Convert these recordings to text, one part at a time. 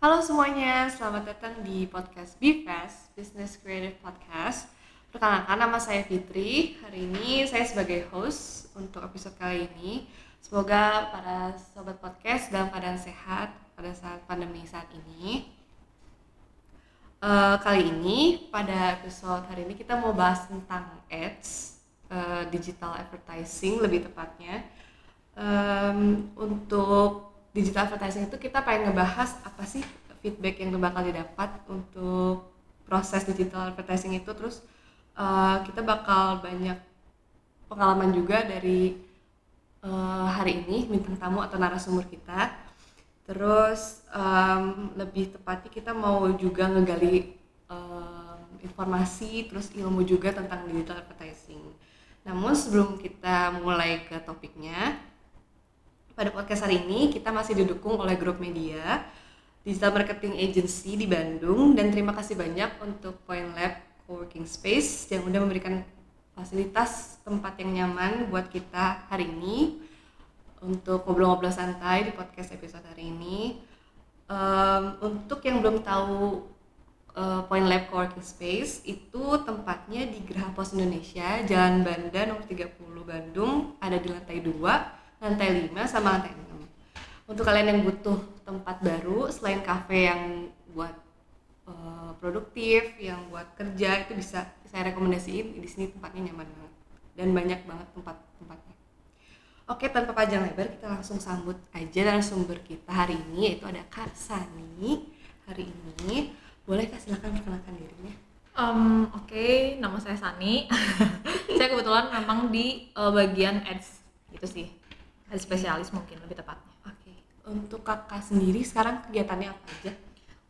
Halo semuanya, selamat datang di podcast BFast, Business Creative Podcast. Perkenalkan nama saya Fitri. Hari ini saya sebagai host untuk episode kali ini. Semoga para sobat podcast dalam keadaan sehat pada saat pandemi saat ini. Uh, kali ini pada episode hari ini kita mau bahas tentang ads, uh, digital advertising lebih tepatnya. Um, untuk digital advertising itu kita pengen ngebahas apa sih feedback yang bakal didapat untuk proses digital advertising itu. Terus uh, kita bakal banyak pengalaman juga dari uh, hari ini bintang tamu atau narasumber kita. Terus um, lebih tepatnya kita mau juga ngegali um, informasi terus ilmu juga tentang digital advertising. Namun sebelum kita mulai ke topiknya pada podcast hari ini kita masih didukung oleh grup media Digital Marketing Agency di Bandung dan terima kasih banyak untuk Point Lab Coworking Space yang udah memberikan fasilitas tempat yang nyaman buat kita hari ini untuk ngobrol-ngobrol santai di podcast episode hari ini. Um, untuk yang belum tahu uh, Point Lab Coworking Space itu tempatnya di Geraha Pos Indonesia, Jalan Banda nomor 30 Bandung, ada di lantai 2 lantai 5 sama lantai 6 untuk kalian yang butuh tempat baru selain cafe yang buat uh, produktif yang buat kerja itu bisa saya rekomendasiin. Di sini tempatnya nyaman banget. Dan banyak banget tempat-tempatnya. Oke tanpa panjang lebar kita langsung sambut aja narasumber kita hari ini yaitu ada Kak Sani. Hari ini boleh kasih silakan perkenalkan dirinya. Um, Oke, okay, nama saya Sani. saya kebetulan memang di uh, bagian ads gitu sih ada spesialis mungkin lebih tepatnya oke okay. untuk kakak sendiri sekarang kegiatannya apa aja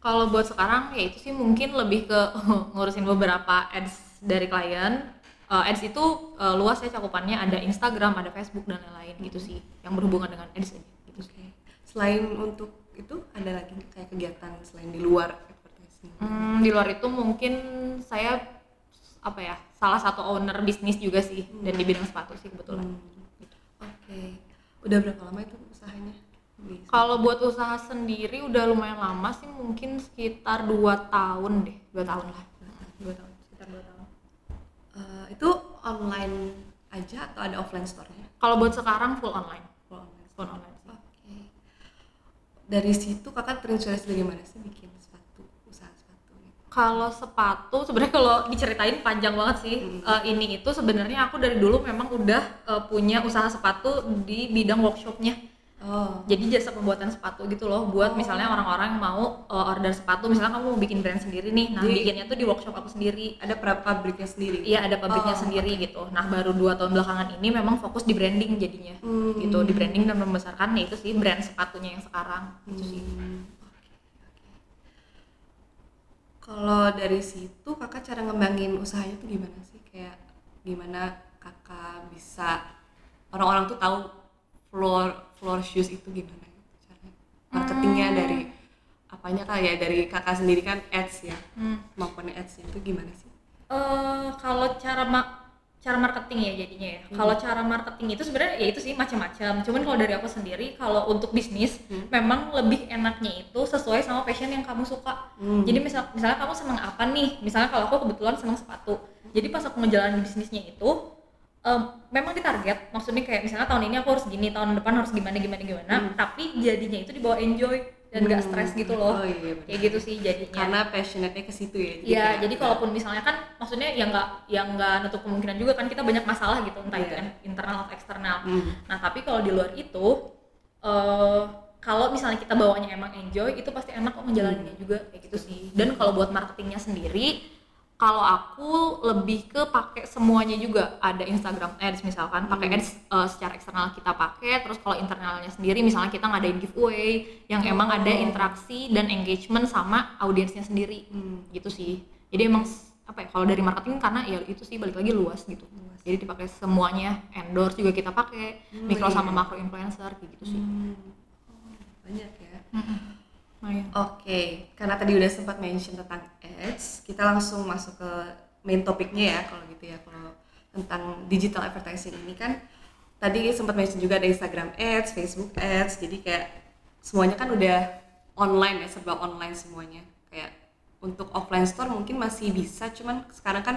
kalau buat sekarang ya itu sih mungkin lebih ke ngurusin beberapa ads dari klien uh, ads itu uh, luas ya cakupannya ada Instagram ada Facebook dan lain-lain gitu sih yang berhubungan dengan ads aja gitu okay. selain untuk itu ada lagi kayak kegiatan selain di luar advertising hmm, di luar itu mungkin saya apa ya salah satu owner bisnis juga sih hmm. dan di bidang sepatu sih kebetulan hmm. oke okay udah berapa lama itu usahanya? Kalau buat usaha sendiri udah lumayan lama sih mungkin sekitar dua tahun deh. Dua tahun lah. Dua tahun sekitar dua tahun. Uh, itu online aja atau ada offline store-nya? Kalau buat sekarang full online. Full online. Full online oke. Okay. dari situ kakak terinspirasi dari mana sih bikin kalau sepatu sebenarnya kalau diceritain panjang banget sih hmm. uh, ini itu sebenarnya aku dari dulu memang udah uh, punya usaha sepatu di bidang workshopnya oh. jadi jasa pembuatan sepatu gitu loh buat oh. misalnya orang-orang yang mau uh, order sepatu misalnya kamu mau bikin brand sendiri nih nah jadi, bikinnya tuh di workshop aku sendiri ada pabriknya sendiri iya ada pabriknya oh, sendiri okay. gitu nah baru dua tahun belakangan ini memang fokus di branding jadinya hmm. gitu di branding dan membesarkan ya itu sih brand sepatunya yang sekarang hmm. itu sih hmm. Kalau dari situ kakak cara ngembangin usahanya tuh gimana sih kayak gimana kakak bisa orang-orang tuh tahu floor floor shoes itu gimana caranya marketingnya hmm. dari apanya kak ya dari kakak sendiri kan ads ya hmm. kemampuannya ads itu gimana sih? Uh, kalau cara cara marketing ya jadinya ya. Hmm. Kalau cara marketing itu sebenarnya ya itu sih macam-macam. Cuman kalau dari aku sendiri kalau untuk bisnis hmm. memang lebih enaknya itu sesuai sama passion yang kamu suka. Hmm. Jadi misal misalnya kamu senang apa nih? Misalnya kalau aku kebetulan senang sepatu. Jadi pas aku ngejalanin bisnisnya itu um, memang ditarget. Maksudnya kayak misalnya tahun ini aku harus gini, tahun depan harus gimana gimana gimana. Hmm. Tapi jadinya itu dibawa enjoy dan hmm. gak stres gitu loh. Oh, iya, kayak gitu sih jadinya. Karena passionate-nya ke situ ya. Iya, jadi kalaupun misalnya kan maksudnya yang nggak yang nggak nutup kemungkinan juga kan kita banyak masalah gitu entah yeah. itu iya. internal atau eksternal. Hmm. Nah, tapi kalau di luar itu uh, kalau misalnya kita bawanya emang enjoy itu pasti enak kok ngejalaninnya hmm. juga kayak gitu sih. Dan kalau buat marketingnya sendiri kalau aku lebih ke pakai semuanya juga ada Instagram Ads misalkan pakai hmm. Ads uh, secara eksternal kita pakai terus kalau internalnya sendiri misalnya kita ngadain giveaway yang oh. emang ada interaksi dan engagement sama audiensnya sendiri hmm. gitu sih jadi emang apa ya kalau dari marketing karena ya itu sih balik lagi luas gitu luas. jadi dipakai semuanya endorse juga kita pakai hmm, mikro iya. sama makro influencer gitu sih hmm. oh, banyak ya hmm Oke, okay. karena tadi udah sempat mention tentang ads, kita langsung masuk ke main topiknya ya kalau gitu ya kalau tentang digital advertising ini kan. Tadi sempat mention juga ada Instagram ads, Facebook ads, jadi kayak semuanya kan udah online ya serba online semuanya. Kayak untuk offline store mungkin masih bisa cuman sekarang kan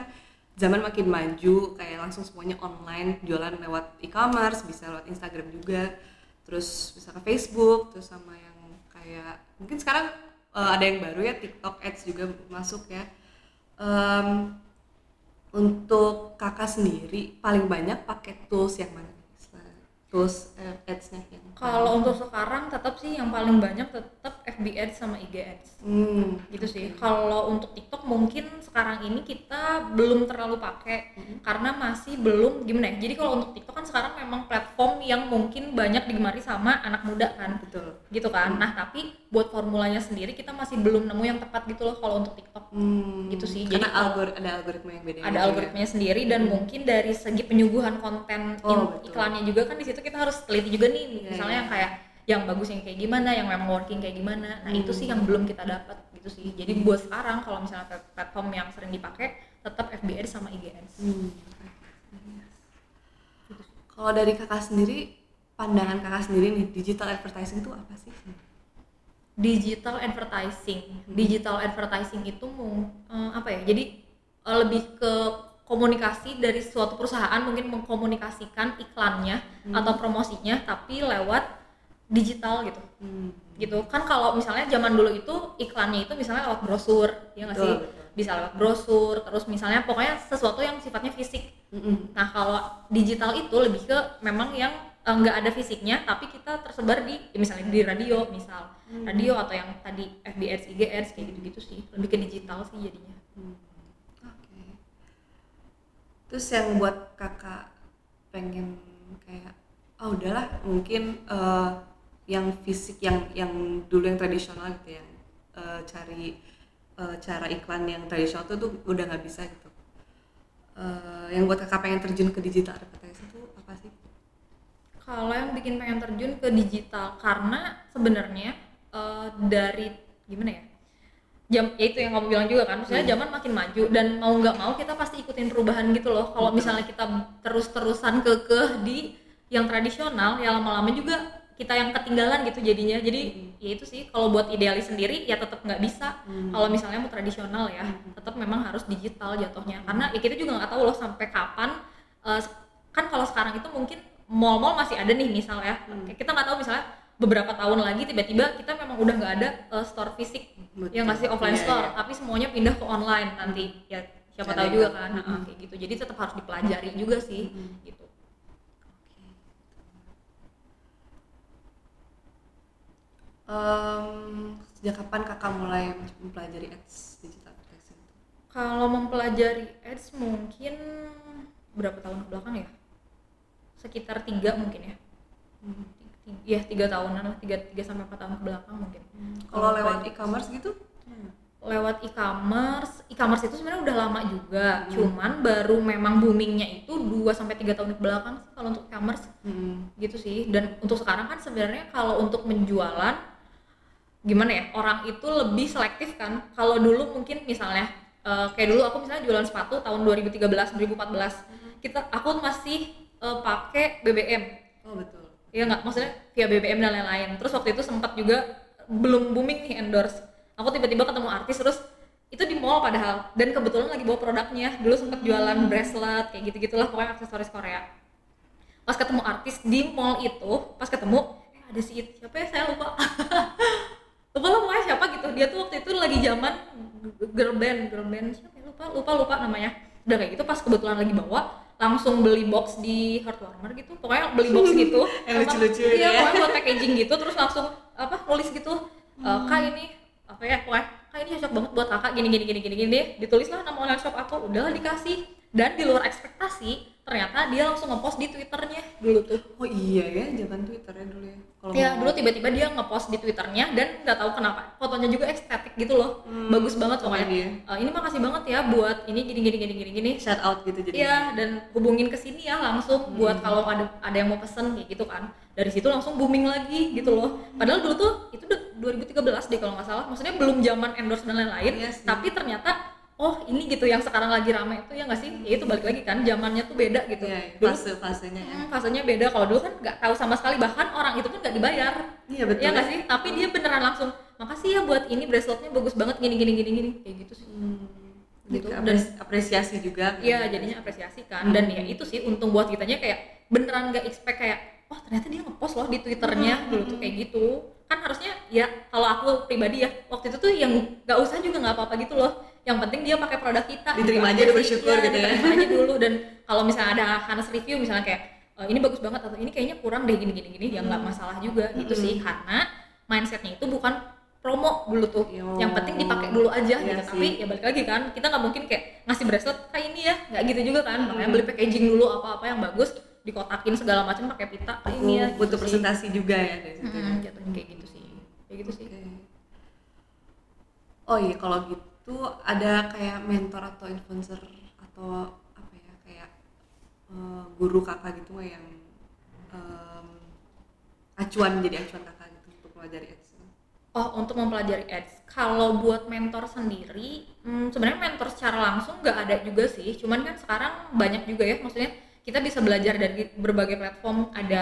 zaman makin maju kayak langsung semuanya online jualan lewat e-commerce bisa lewat Instagram juga. Terus bisa Facebook terus sama kayak mungkin sekarang uh, ada yang baru ya TikTok Ads juga masuk ya. Um, untuk kakak sendiri paling banyak pakai tools yang mana tools uh, ads-nya yang kalau untuk sekarang tetap sih yang paling banyak tetap FB Ads sama IG Ads hmm, gitu sih kalau untuk TikTok mungkin sekarang ini kita belum terlalu pakai hmm. karena masih belum gimana ya jadi kalau untuk TikTok kan sekarang memang platform yang mungkin banyak digemari sama anak muda kan betul gitu kan hmm. nah tapi buat formulanya sendiri kita masih belum nemu yang tepat gitu loh kalau untuk TikTok hmm. gitu sih karena jadi algor ada algoritma yang beda ada algoritmanya ya? sendiri dan hmm. mungkin dari segi penyuguhan konten oh, iklannya juga kan di situ kita harus teliti juga nih yeah, misalnya yeah. yang kayak yang bagus yang kayak gimana yang memang working kayak gimana nah hmm. itu sih yang belum kita dapat gitu sih jadi buat sekarang kalau misalnya platform yang sering dipakai tetap FB Ads sama IG Ads hmm. kalau dari kakak sendiri pandangan kakak sendiri nih digital advertising itu apa sih digital advertising digital advertising itu mau uh, apa ya jadi uh, lebih ke komunikasi dari suatu perusahaan mungkin mengkomunikasikan iklannya hmm. atau promosinya tapi lewat digital gitu. Hmm. gitu. Kan kalau misalnya zaman dulu itu iklannya itu misalnya lewat brosur ya nggak sih? bisa lewat brosur terus misalnya pokoknya sesuatu yang sifatnya fisik. Hmm. nah kalau digital itu lebih ke memang yang eh, nggak ada fisiknya tapi kita tersebar di ya misalnya di radio misal. Hmm. radio atau yang tadi FBS IGS kayak gitu-gitu sih. Lebih ke digital sih jadinya. Hmm terus yang buat kakak pengen kayak oh udahlah mungkin uh, yang fisik yang yang dulu yang tradisional gitu yang uh, cari uh, cara iklan yang tradisional tuh, tuh udah nggak bisa gitu. Uh, yang buat kakak pengen terjun ke digital advertising itu apa sih? Kalau yang bikin pengen terjun ke digital karena sebenarnya uh, dari gimana ya jam ya itu yang kamu bilang juga kan misalnya hmm. zaman makin maju dan mau nggak mau kita pasti ikutin perubahan gitu loh kalau misalnya kita terus-terusan kekeh di yang tradisional ya lama-lama juga kita yang ketinggalan gitu jadinya jadi hmm. ya itu sih kalau buat idealis sendiri ya tetap nggak bisa hmm. kalau misalnya mau tradisional ya hmm. tetap memang harus digital jatuhnya karena ya kita juga nggak tahu loh sampai kapan uh, kan kalau sekarang itu mungkin mall-mall masih ada nih misalnya hmm. kita nggak tahu misalnya beberapa tahun lagi tiba-tiba kita memang udah nggak ada uh, store fisik. Betul. yang ngasih offline yeah, store yeah. tapi semuanya pindah ke online nanti. Ya siapa tahu juga kan mm -hmm. kayak gitu. Jadi tetap harus dipelajari juga sih mm -hmm. gitu um, sejak kapan kakak mulai mempelajari ads digital advertising? Kalau mempelajari ads mungkin berapa tahun ke belakang ya? Sekitar tiga mungkin ya. Hmm ya tiga tahunan lah tiga tiga sampai empat tahun ke belakang mungkin. Hmm. kalau lewat e-commerce gitu? Lewat e-commerce e-commerce itu sebenarnya udah lama juga. Hmm. cuman baru memang boomingnya itu dua sampai tiga tahun ke belakang sih kalau untuk e-commerce. Hmm. gitu sih. Dan untuk sekarang kan sebenarnya kalau untuk menjualan gimana ya orang itu lebih selektif kan. Kalau dulu mungkin misalnya uh, kayak dulu aku misalnya jualan sepatu tahun 2013 2014 hmm. kita aku masih uh, pakai BBM oh betul Iya nggak, maksudnya via BBM dan lain-lain. Terus waktu itu sempat juga belum booming nih endorse. Aku tiba-tiba ketemu artis terus itu di mall padahal dan kebetulan lagi bawa produknya. Dulu sempat jualan bracelet kayak gitu-gitulah pokoknya aksesoris Korea. Pas ketemu artis di mall itu, pas ketemu eh ada si siapa ya saya lupa. lupa lah pokoknya siapa gitu. Dia tuh waktu itu lagi zaman girl band, girl band siapa ya lupa, lupa lupa namanya. Udah kayak gitu pas kebetulan lagi bawa langsung beli box di Heartwarmer gitu. Pokoknya beli box gitu. Yang lucu-lucu iya ya. pokoknya buat packaging gitu terus langsung apa nulis gitu. E, hmm. kak ini apa ya pokoknya kak ini cocok banget buat kakak gini gini gini gini gini ditulis lah nama online shop aku udah dikasih. Dan di luar ekspektasi ternyata dia langsung ngepost di twitternya. Dulu tuh. Oh iya ya zaman twitternya dulu ya. Kalau ya dulu tiba-tiba dia ngepost di twitternya dan nggak tahu kenapa fotonya juga estetik gitu loh. Hmm. bagus banget pokoknya. dia. Uh, ini makasih banget ya buat ini gini gini gini gini gini. Shout out gitu jadi iya dan hubungin ke sini ya langsung hmm. buat kalau ada ada yang mau pesen kayak gitu kan. Dari situ langsung booming lagi gitu loh. Padahal dulu tuh itu 2013 deh kalau nggak salah. Maksudnya belum zaman endorse dan lain-lain yes, iya tapi ternyata oh ini gitu yang sekarang lagi ramai itu ya nggak sih? Ya itu balik lagi kan zamannya tuh beda gitu. Ya, dulu fase fasenya ya. Hmm, fasenya beda. Kalau dulu kan nggak tahu sama sekali bahkan orang itu kan nggak dibayar. Iya betul. ya nggak sih? Tapi dia beneran langsung makasih ya buat ini braceletnya bagus banget gini gini gini gini. Kayak gitu sih. Gitu. Gitu, dan apresiasi juga. Iya jadinya apresiasi kan. Dan ya itu sih untung buat kitanya kayak beneran nggak expect kayak oh ternyata dia ngepost loh di twitternya. Dulu tuh kayak gitu. Kan harusnya ya kalau aku pribadi ya waktu itu tuh yang nggak usah juga nggak apa-apa gitu loh yang penting dia pakai produk kita Diterima gitu aja, udah sih. bersyukur Iya, gitu ya. diterima aja dulu dan kalau misalnya ada Hanes review misalnya kayak "Eh, ini bagus banget atau ini kayaknya kurang deh gini gini gini ya nggak masalah juga gitu sih karena mindsetnya itu bukan promo dulu tuh Yo. yang penting dipakai dulu aja Iya gitu sih. tapi ya balik lagi kan kita nggak mungkin kayak ngasih bracelet kayak ini ya nggak gitu juga kan makanya beli packaging dulu apa-apa yang bagus dikotakin segala macam pakai pita kayak ini ya Oh, butuh gitu sih. presentasi juga ya dari situ ya. Mm-mm, jatuhnya kayak gitu sih kayak gitu sih Oke. Oh iya kalau gitu ada kayak mentor atau influencer atau apa ya kayak eh, guru kakak gitu yang em, acuan jadi acuan kakak gitu untuk pelajari ads. Oh, untuk mempelajari ads. Kalau buat mentor sendiri, hmm, sebenarnya mentor secara langsung nggak ada juga sih. Cuman kan sekarang banyak juga ya, maksudnya kita bisa belajar dari berbagai platform. Ada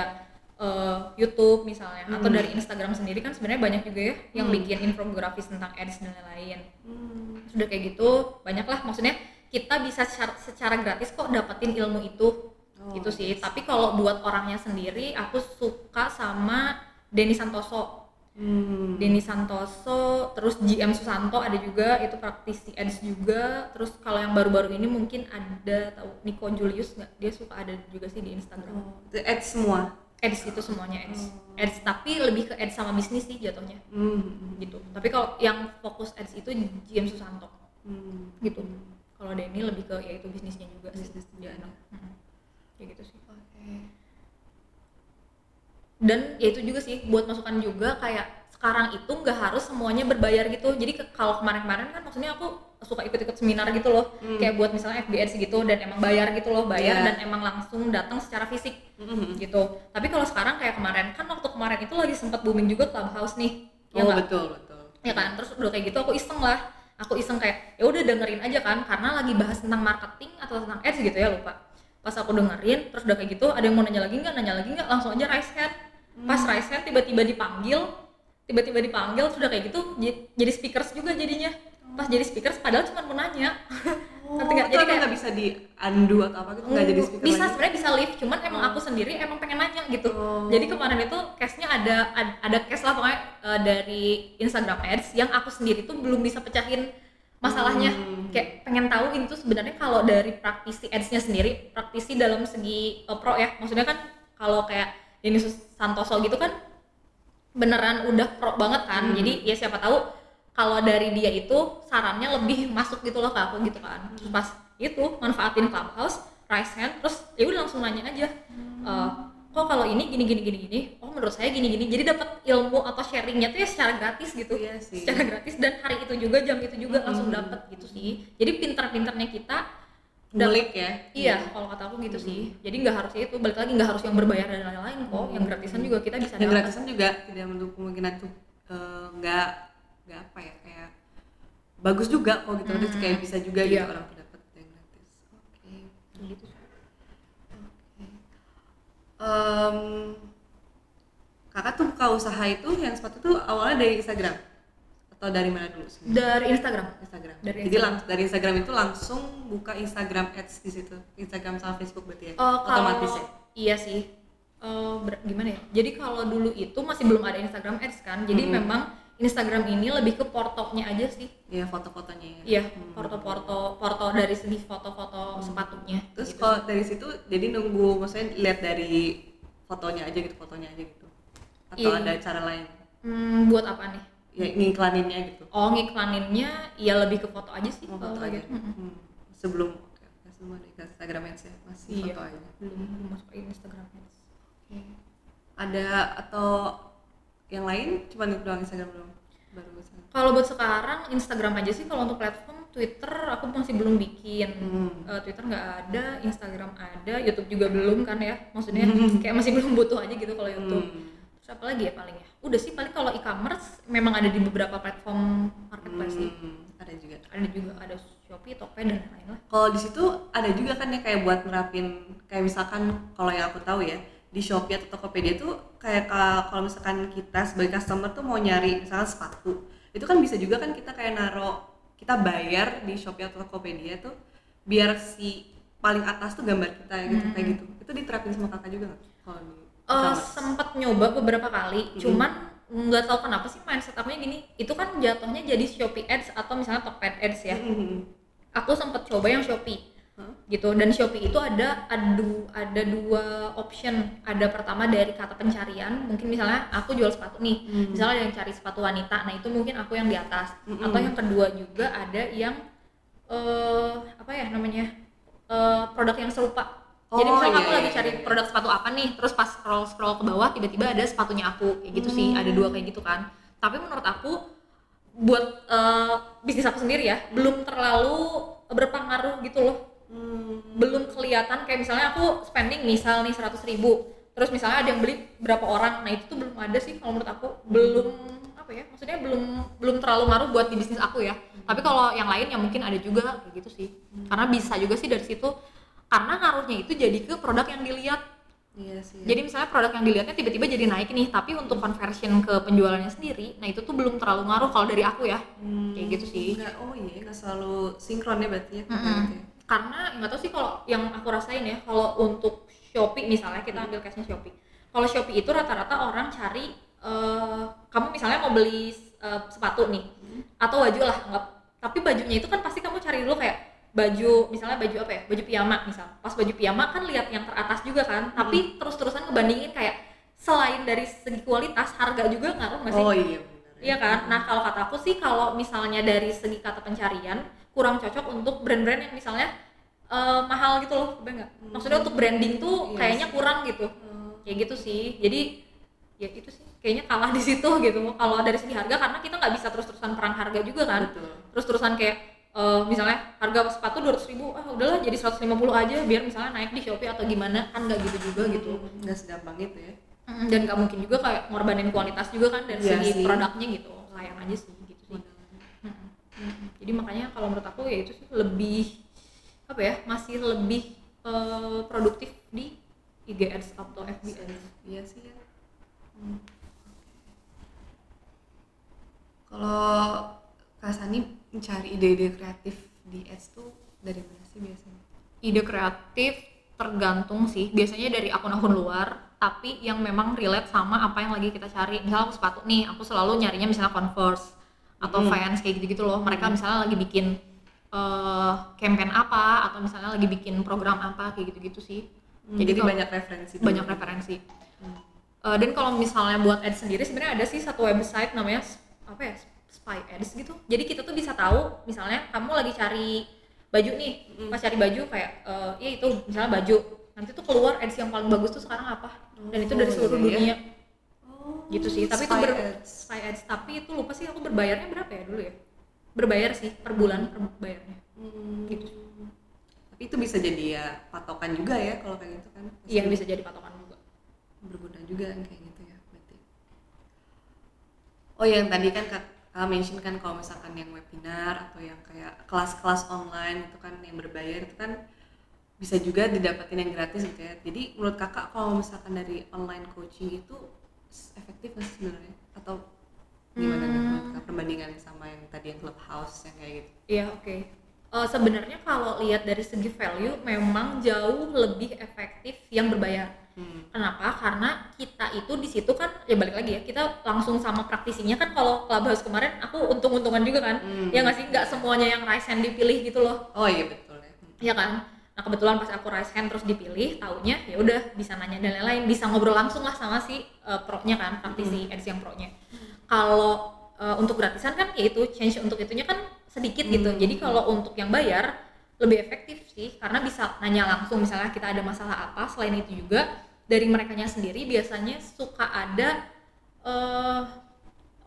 eh, YouTube misalnya, atau Hmm. dari Instagram sendiri kan sebenarnya banyak juga ya yang Hmm. bikin infografis tentang ads dan lain-lain. Hmm. Sudah kayak gitu, banyak lah. Maksudnya kita bisa secara, secara gratis kok dapetin ilmu itu, Oh, gitu sih. Tapi kalau buat orangnya sendiri, aku suka sama Denny Santoso. Hmm. Denny Santoso, terus GM Susanto ada juga, itu praktisi ads juga. Terus kalau yang baru-baru ini mungkin ada tahu Nico Julius nggak? Dia suka ada juga sih di Instagram. Oh, ads semua. Ads itu semuanya ads. Oh. Ads tapi lebih ke ads sama bisnis sih jatuhnya Hmm. gitu. Tapi kalau yang fokus ads itu GM Susanto Hmm. gitu. Kalau Denny lebih ke yaitu bisnisnya juga sih. Bisnis Dia juga. anak. Mm-mm. Kayak gitu sih. Oke. dan ya itu juga sih buat masukan juga kayak sekarang itu nggak harus semuanya berbayar gitu jadi ke- kalau kemarin-kemarin kan maksudnya aku suka ikut-ikut seminar gitu loh Hmm. kayak buat misalnya FBS gitu dan emang bayar gitu loh bayar Iya. dan emang langsung datang secara fisik Hmm. gitu tapi kalau sekarang kayak kemarin kan waktu kemarin itu lagi sempat booming juga clubhouse nih ya Oh nggak? betul betul. ya kan terus udah kayak gitu aku iseng lah aku iseng kayak ya udah dengerin aja kan karena lagi bahas tentang marketing atau tentang ads gitu ya lupa pas aku dengerin terus udah kayak gitu ada yang mau nanya lagi nggak nanya lagi nggak langsung aja raise hand pas raise hand tiba-tiba dipanggil tiba-tiba dipanggil sudah kayak gitu jadi speakers juga jadinya pas jadi speakers padahal cuma mau nanya Oh, Ngerti itu Jadi emang kayak- nggak bisa di undo atau apa gitu nggak jadi speaker bisa sebenarnya bisa live cuman emang Oh. aku sendiri emang pengen nanya gitu Oh. jadi kemarin itu case-nya ada ad- ada case lah pokoknya eh, dari Instagram Ads yang aku sendiri tuh belum bisa pecahin masalahnya Hmm. kayak pengen tahu itu sebenarnya kalau dari praktisi ads-nya sendiri praktisi dalam segi eh, pro ya maksudnya kan kalau kayak Denny Santoso gitu kan beneran udah pro banget kan Hmm. jadi ya siapa tahu kalau dari dia itu sarannya lebih masuk gitu loh ke aku gitu kan. Hmm. Terus pas itu manfaatin clubhouse raise hand terus ya udah langsung nanya aja Hmm. Eh, kok kalau ini gini gini gini gini? Oh menurut saya gini gini. Jadi dapat ilmu atau sharingnya tuh ya secara gratis gitu. Iya sih. secara gratis dan hari itu juga jam itu juga langsung Hmm. dapat gitu sih. Jadi pintar-pintarnya kita ngulik ya? Iya kalau kata aku gitu sih. Jadi nggak harus itu balik lagi nggak harus yang berbayar dan lain-lain kok. Yang gratisan juga kita bisa yang gratisan juga tidak menutup kemungkinan tuh eh, nggak nggak apa ya kayak bagus juga kok gitu Terus kayak bisa juga gitu Iya. orang tuh dapat yang gratis. Oke. Gitu Em, kakak tuh buka usaha itu yang sepatu tuh awalnya dari Instagram? Atau dari mana dulu sih? Dari Instagram. Instagram. Dari jadi Instagram. lang- dari Instagram itu langsung buka Instagram ads di situ. Instagram sama Facebook berarti ya? Kalau otomatis ya? iya sih. Ber- gimana ya? Jadi kalau dulu itu masih belum ada Instagram Ads kan? Jadi Hmm. memang Instagram ini lebih ke portonya aja sih Iya foto-fotonya ya Iya, Hmm. foto-foto, foto dari segi foto-foto sepatunya. Terus gitu. kalau dari situ jadi nunggu maksudnya lihat dari fotonya aja gitu, fotonya aja gitu. Atau Iya. ada cara lain? Hmm, buat apa nih? Ya ngiklaninnya gitu. Oh, ngiklaninnya ya lebih ke foto aja sih. Kalau foto aja. gitu. Hmm. Sebelum ada ke Instagram Ads ya, masih Iya. foto aja. Belum masuk Instagram Ads. Ada atau yang lain cuma doang Instagram belum? Baru. Kalau buat sekarang Instagram aja sih. Kalau untuk platform Twitter aku masih belum bikin. Hmm. Eh, Twitter nggak ada, Instagram ada, YouTube juga belum kan ya. Maksudnya kayak masih belum butuh aja gitu kalau YouTube. Hmm. Terus apa lagi ya paling ya? Udah sih paling kalau e-commerce memang ada di beberapa platform marketplace sih. Hmm, Ada juga. Ada juga ada Shopee, Tokped dan lain-lain lah. Kalau di situ ada juga kan ya kayak buat nerapin kayak misalkan kalau yang aku tahu ya di Shopee atau Tokopedia tuh kayak ka- kalau misalkan kita sebagai customer tuh mau nyari misalkan sepatu itu kan bisa juga kan kita kayak naro kita bayar di Shopee atau Tokopedia tuh biar si paling atas tuh gambar kita ya gitu kayak gitu itu diterapin sama kakak juga nggak kalau di Eh, sempet nyoba beberapa kali, cuman nggak tahu kenapa sih mindset aku gini, itu kan jatuhnya jadi Shopee Ads atau misalnya Tokped Ads ya. Mhm. Aku sempet coba yang Shopee? Gitu. Dan Shopee itu ada adu ada dua option. Ada pertama dari kata pencarian, mungkin misalnya aku jual sepatu nih, Hmm. misalnya ada yang cari sepatu wanita, nah itu mungkin aku yang di atas. Mm-mm. Atau yang kedua juga ada yang eh apa ya namanya eh, produk yang serupa. Jadi Oh, misalnya iya, aku iya, lagi iya, cari iya. produk sepatu apa nih, terus pas scroll scroll ke bawah tiba-tiba ada sepatunya aku kayak gitu sih, Hmm. ada dua kayak gitu kan. Tapi menurut aku buat eh, bisnis aku sendiri ya, belum terlalu berpengaruh gitu loh. Hmm. Belum kelihatan kayak misalnya aku spending misal nih 100 ribu, terus misalnya ada yang beli berapa orang, nah itu tuh belum ada sih kalau menurut aku belum apa ya, maksudnya belum belum terlalu ngaruh buat di bisnis aku ya. Tapi kalau yang lain ya mungkin ada juga kayak gitu sih, karena bisa juga sih dari situ karena ngaruhnya itu jadi ke produk yang dilihat iya sih jadi misalnya produk yang dilihatnya tiba-tiba jadi naik nih tapi untuk conversion ke penjualannya sendiri nah itu tuh belum terlalu ngaruh kalau dari aku ya Hmm. kayak gitu sih nggak oh iya nggak selalu sinkron ya berarti ya ya. Karena nggak tahu sih kalau yang aku rasain ya kalau untuk Shopee misalnya kita ambil case-nya Shopee. Kalau Shopee itu rata-rata orang cari eh, kamu misalnya mau beli eh, sepatu nih atau baju lah anggap tapi bajunya itu kan pasti kamu cari dulu kayak baju misalnya baju apa ya baju piyama misal. Pas baju piyama kan lihat yang teratas juga kan tapi terus-terusan ngebandingin kayak selain dari segi kualitas harga juga ngaruh nggak sih? Oh iya benar Iya kan? Nah kalau kata aku sih kalau misalnya dari segi kata pencarian kurang cocok untuk brand-brand yang misalnya eh, mahal gitu loh, kebayang nggak? Maksudnya untuk branding tuh Iya kayaknya kurang gitu, Hmm. kayak gitu sih. Jadi ya itu sih kayaknya kalah di situ gitu. Kalau dari segi harga karena kita nggak bisa terus-terusan perang harga juga kan. Terus-terusan kayak eh, misalnya harga sepatu 200 ribu, ah udahlah jadi 150 aja biar misalnya naik di Shopee atau gimana kan nggak gitu juga gitu. Hmm, nggak segampang itu ya Dan nggak mungkin juga kayak ngorbanin kualitas juga kan dari Iya segi sih. produknya gitu. Sayang aja sih gitu sih. Mm-mm. Jadi makanya kalau menurut aku ya itu sih lebih apa ya masih lebih eh, produktif di IG Ads atau FB Ads. iya sih ya Hmm. kalau Kak Sani mencari ide-ide kreatif di ads tuh dari mana sih biasanya Ide kreatif tergantung sih biasanya dari akun-akun luar tapi yang memang relate sama apa yang lagi kita cari. Misalnya aku sepatu nih, aku selalu nyarinya misalnya Converse atau Hmm. Vans kayak gitu-gitu loh. Mereka misalnya lagi bikin eh, campaign apa atau misalnya lagi bikin program apa kayak gitu-gitu sih. Hmm, jadi, kalau- banyak referensi banyak dulu. referensi. Hmm. Eh, dan kalau misalnya buat ads sendiri sebenarnya ada sih satu website namanya apa ya Spy Ads gitu. Jadi kita tuh bisa tahu misalnya kamu lagi cari baju nih, pas cari baju kayak eh, ya itu misalnya baju nanti tuh keluar ads yang paling bagus tuh sekarang apa dan itu dari Oh, seluruh iya ya. dunia gitu sih. Tapi itu ber ads. Spy Ads tapi itu lupa sih aku berbayarnya berapa ya dulu ya? Berbayar sih per bulan per bayarnya. Hmm. Gitu. Tapi itu bisa jadi ya patokan juga ya kalau kayak gitu kan. Iya bisa jadi patokan juga. berguna juga kayak gitu ya berarti. Oh yang tadi kan kak, Kakak mention kan kalau misalkan yang webinar atau yang kayak kelas-kelas online itu kan yang berbayar itu kan bisa juga didapetin yang gratis gitu ya. Jadi menurut kakak kalau misalkan dari online coaching itu efektif nggak sih sebenarnya? Atau gimana kakak perbandingan sama yang tadi yang clubhouse yang kayak gitu? Iya oke. Eh, sebenarnya kalau lihat dari segi value memang jauh lebih efektif yang berbayar. Hmm. Kenapa? Karena kita itu di situ kan ya balik lagi ya kita langsung sama praktisinya kan kalau clubhouse kemarin aku untung-untungan juga kan. Hmm. Ya nggak sih nggak semuanya yang raise hand dipilih gitu loh. Oh iya betul ya. Hmm. Iya kan? Nah kebetulan pas aku raise hand terus dipilih, taunya ya udah bisa nanya dan lain-lain, bisa ngobrol langsung lah sama si uh, pro-nya kan, praktisi ads yang pro-nya. Kalau uh, untuk gratisan kan ya itu change untuk itunya kan sedikit gitu. Hmm. Jadi kalau untuk yang bayar lebih efektif sih karena bisa nanya langsung misalnya kita ada masalah apa. Selain itu juga dari mereka sendiri biasanya suka ada eh